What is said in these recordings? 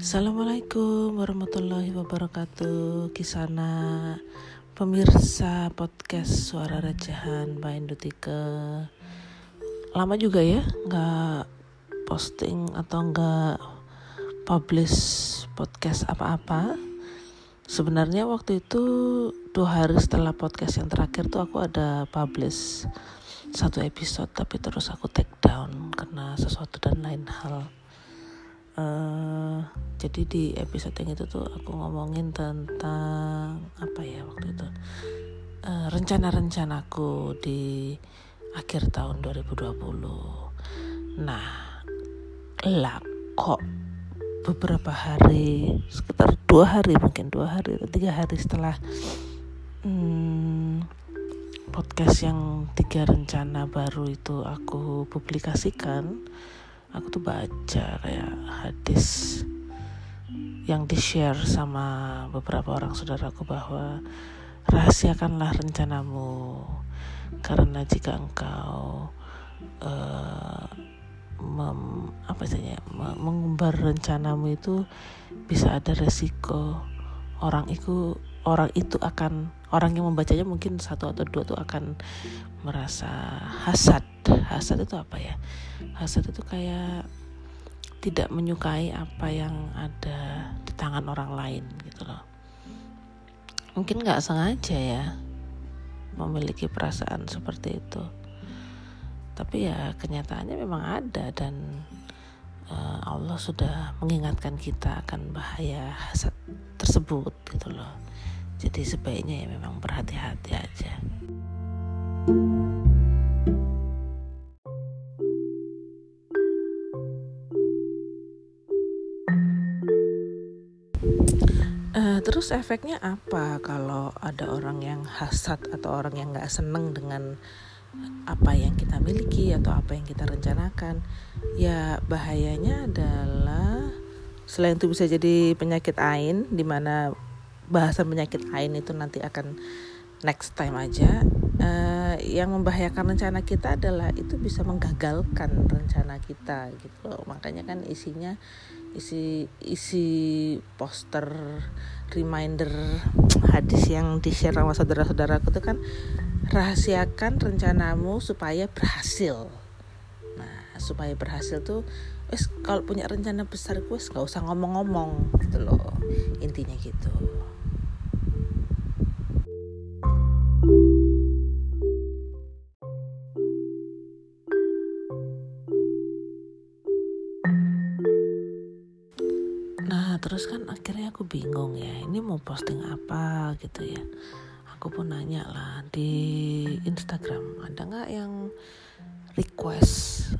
Assalamualaikum warahmatullahi wabarakatuh. Kisana Pemirsa podcast Suara Rajahan Mbak Indutike. Lama juga ya nggak posting atau nggak publish podcast apa-apa. Sebenarnya waktu itu dua hari setelah podcast yang terakhir tuh aku ada publish satu episode tapi terus aku take down karena sesuatu dan lain hal uh, jadi di episode yang itu tuh aku ngomongin tentang apa ya waktu itu. Uh, rencana-rencanaku di akhir tahun 2020 nah lah kok beberapa hari sekitar dua hari mungkin dua hari atau tiga hari setelah hmm, podcast yang tiga rencana baru itu aku publikasikan aku tuh baca kayak hadis yang di share sama beberapa orang saudaraku bahwa rahasiakanlah rencanamu karena jika engkau uh, mem, apa mengumbar rencanamu itu bisa ada resiko orang itu orang itu akan orang yang membacanya mungkin satu atau dua tuh akan merasa hasad. Hasad itu apa ya? Hasad itu kayak tidak menyukai apa yang ada di tangan orang lain gitu loh. Mungkin nggak sengaja ya memiliki perasaan seperti itu. Tapi ya kenyataannya memang ada dan uh, Allah sudah mengingatkan kita akan bahaya hasad tersebut gitu loh jadi sebaiknya ya memang berhati-hati aja. Uh, terus efeknya apa kalau ada orang yang hasad atau orang yang nggak seneng dengan apa yang kita miliki atau apa yang kita rencanakan? Ya bahayanya adalah selain itu bisa jadi penyakit ain di mana bahasan penyakit ain itu nanti akan next time aja uh, yang membahayakan rencana kita adalah itu bisa menggagalkan rencana kita gitu loh makanya kan isinya isi isi poster reminder hadis yang di share sama saudara-saudaraku itu kan rahasiakan rencanamu supaya berhasil. Nah supaya berhasil tuh wes kalau punya rencana besar gue nggak usah ngomong-ngomong gitu loh. Intinya gitu. Terus kan akhirnya aku bingung ya ini mau posting apa gitu ya aku pun nanya lah di Instagram ada nggak yang request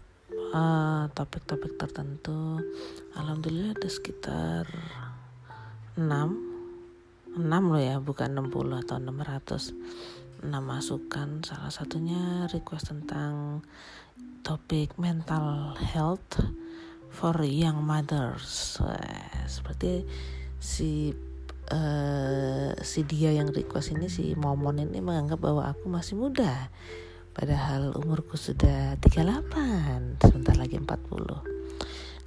uh, topik-topik tertentu? Alhamdulillah ada sekitar 6 6 loh ya bukan 60 atau 600 6 masukan. Salah satunya request tentang topik mental health for young mothers. Seperti si uh, si dia yang request ini si momon ini menganggap bahwa aku masih muda. Padahal umurku sudah 38 sebentar lagi 40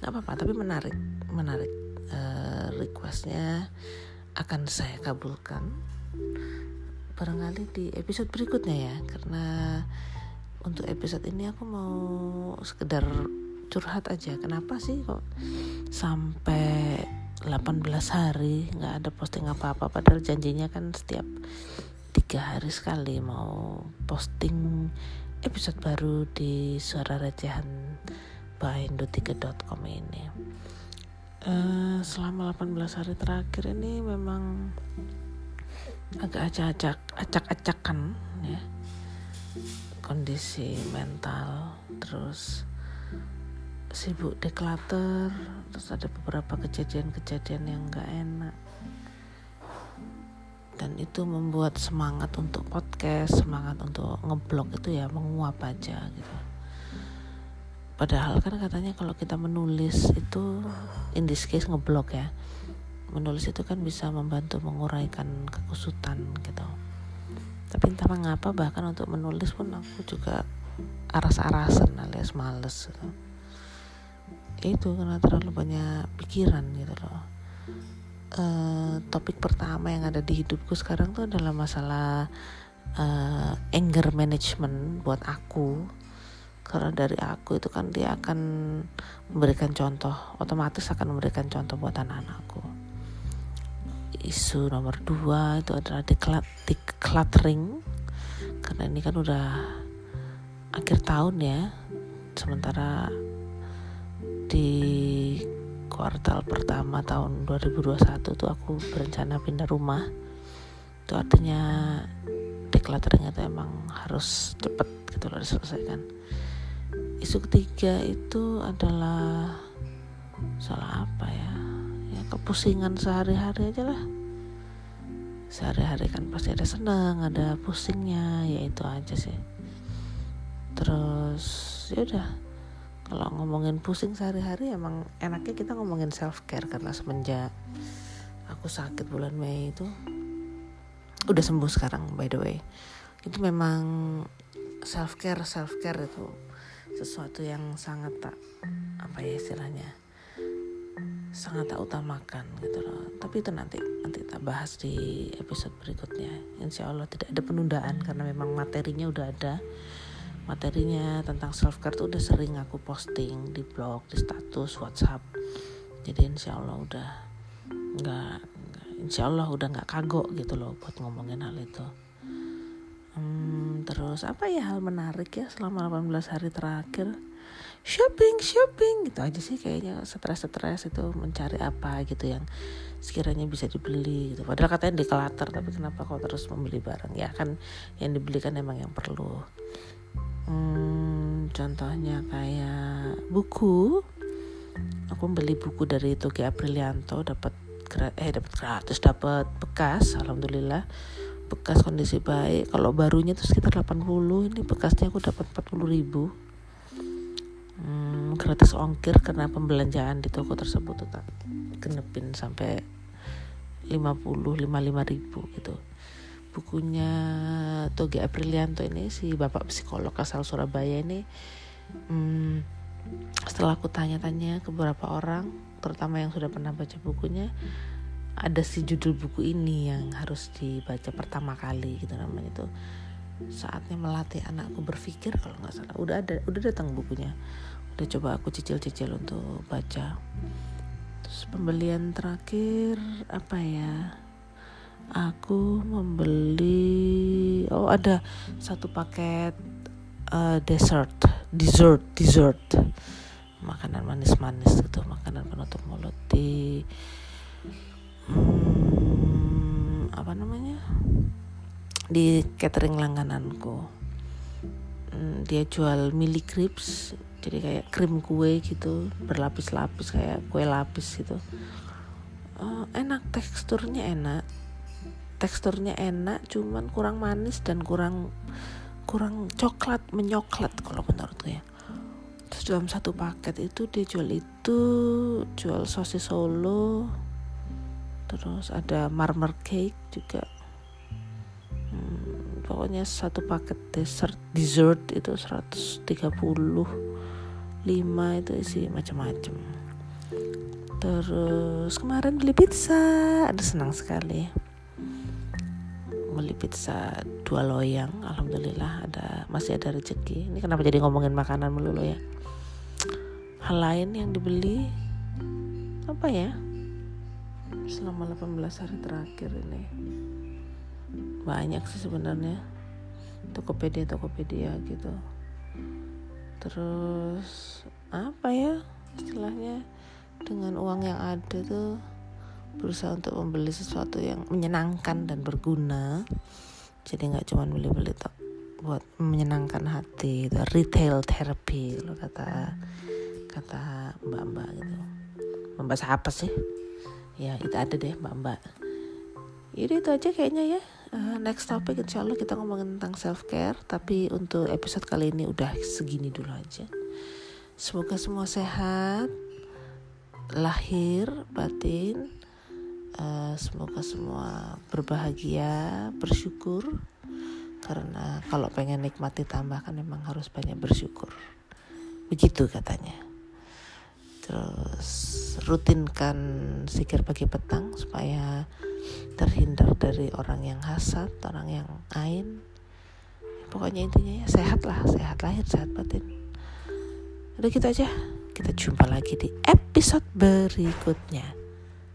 nggak apa-apa tapi menarik menarik uh, requestnya akan saya kabulkan barangkali di episode berikutnya ya. Karena untuk episode ini aku mau sekedar curhat aja. Kenapa sih kok sampai 18 hari nggak ada posting apa-apa. Padahal janjinya kan setiap tiga hari sekali mau posting episode baru di suara recehan by indotiket.com ini. Uh, selama 18 hari terakhir ini memang agak acak-acak acak-acakan ya. Kondisi mental terus sibuk deklater terus ada beberapa kejadian-kejadian yang gak enak. Dan itu membuat semangat untuk podcast semangat untuk ngeblok itu ya menguap aja gitu. Padahal kan katanya kalau kita menulis itu in this case ngeblok ya menulis itu kan bisa membantu menguraikan kekusutan gitu. Tapi entah mengapa bahkan untuk menulis pun aku juga aras-arasan alias males gitu itu karena terlalu banyak pikiran gitu loh. Uh, topik pertama yang ada di hidupku sekarang tuh adalah masalah uh, anger management buat aku. Karena dari aku itu kan dia akan memberikan contoh otomatis akan memberikan contoh buat anak-anakku. Isu nomor dua itu adalah decluttering. Karena ini kan udah akhir tahun ya sementara di kuartal pertama tahun 2021 tuh aku berencana pindah rumah. Itu artinya decluttering itu emang harus cepet gitu loh diselesaikan. Isu ketiga itu adalah salah apa ya? Ya kepusingan sehari-hari aja lah. Sehari-hari kan pasti ada senang ada pusingnya ya itu aja sih. Terus ya udah kalau ngomongin pusing sehari-hari emang enaknya kita ngomongin self care karena semenjak aku sakit bulan Mei itu udah sembuh sekarang by the way. Itu memang self care self care itu sesuatu yang sangat tak apa ya istilahnya sangat tak utamakan gitu loh. Tapi itu nanti nanti kita bahas di episode berikutnya. Insya Allah tidak ada penundaan karena memang materinya udah ada materinya tentang self care tuh udah sering aku posting di blog di status WhatsApp. Jadi insya Allah udah nggak insya Allah udah nggak kagok gitu loh buat ngomongin hal itu. Hmm, terus apa ya hal menarik ya selama 18 hari terakhir? Shopping shopping gitu aja sih kayaknya. Stres-stres itu mencari apa gitu yang sekiranya bisa dibeli gitu. Padahal katanya declutter tapi kenapa kau terus membeli barang? Ya kan yang dibeli kan emang yang perlu hmm, contohnya kayak buku. Aku beli buku dari Togi Aprilianto dapat eh dapat gratis dapat bekas alhamdulillah. Bekas kondisi baik. Kalau barunya tuh sekitar 80 ini bekasnya aku dapat 40 ribu. Hmm, gratis ongkir karena pembelanjaan di toko tersebut tuh tak genepin sampai 50 55 ribu gitu bukunya Toge Aprilianto ini si bapak psikolog asal Surabaya ini hmm, setelah aku tanya-tanya ke beberapa orang terutama yang sudah pernah baca bukunya ada si judul buku ini yang harus dibaca pertama kali gitu namanya itu saatnya melatih anakku berpikir kalau nggak salah. Udah ada udah datang bukunya. Udah coba aku cicil-cicil untuk baca. Terus pembelian terakhir apa ya aku membeli oh ada satu paket uh, dessert dessert dessert. Makanan manis-manis gitu makanan penutup mulut di hmm, apa namanya? Di catering langgananku. Hmm, dia jual mili crips jadi kayak krim kue gitu berlapis-lapis kayak kue lapis gitu. Uh, enak teksturnya enak teksturnya enak cuman kurang manis dan kurang kurang coklat menyoklat kalau menurutku ya. Terus dalam satu paket itu dia jual itu jual sosis solo terus ada marmer cake juga. Pokoknya satu paket dessert dessert itu 135 itu isi macam-macam. Terus kemarin beli pizza ada senang sekali beli pizza dua loyang alhamdulillah ada masih ada rezeki. Ini kenapa jadi ngomongin makanan melulu ya? Hal lain yang dibeli apa ya? Selama 18 hari terakhir ini. Banyak sih sebenarnya. Tokopedia Tokopedia gitu. Terus apa ya istilahnya? Dengan uang yang ada tuh berusaha untuk membeli sesuatu yang menyenangkan dan berguna. Jadi nggak cuma beli-beli tok buat menyenangkan hati itu retail therapy lo kata kata mbak-mbak gitu. Mbak siapa sih? Ya itu ada deh mbak-mbak. Jadi itu aja kayaknya ya. Uh, next topic insya Allah kita ngomongin tentang self care tapi untuk episode kali ini udah segini dulu aja. Semoga semua sehat lahir batin uh, semoga semua berbahagia bersyukur. Karena kalau pengen nikmati tambah kan memang harus banyak bersyukur. Begitu katanya. Terus rutinkan sikir pagi petang supaya terhindar dari orang yang hasad orang yang ain. Pokoknya intinya ya sehat lah sehat lahir sehat batin. Udah gitu aja. Kita jumpa lagi di episode berikutnya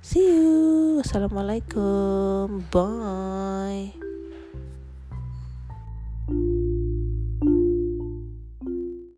see you. Assalamualaikum. Bye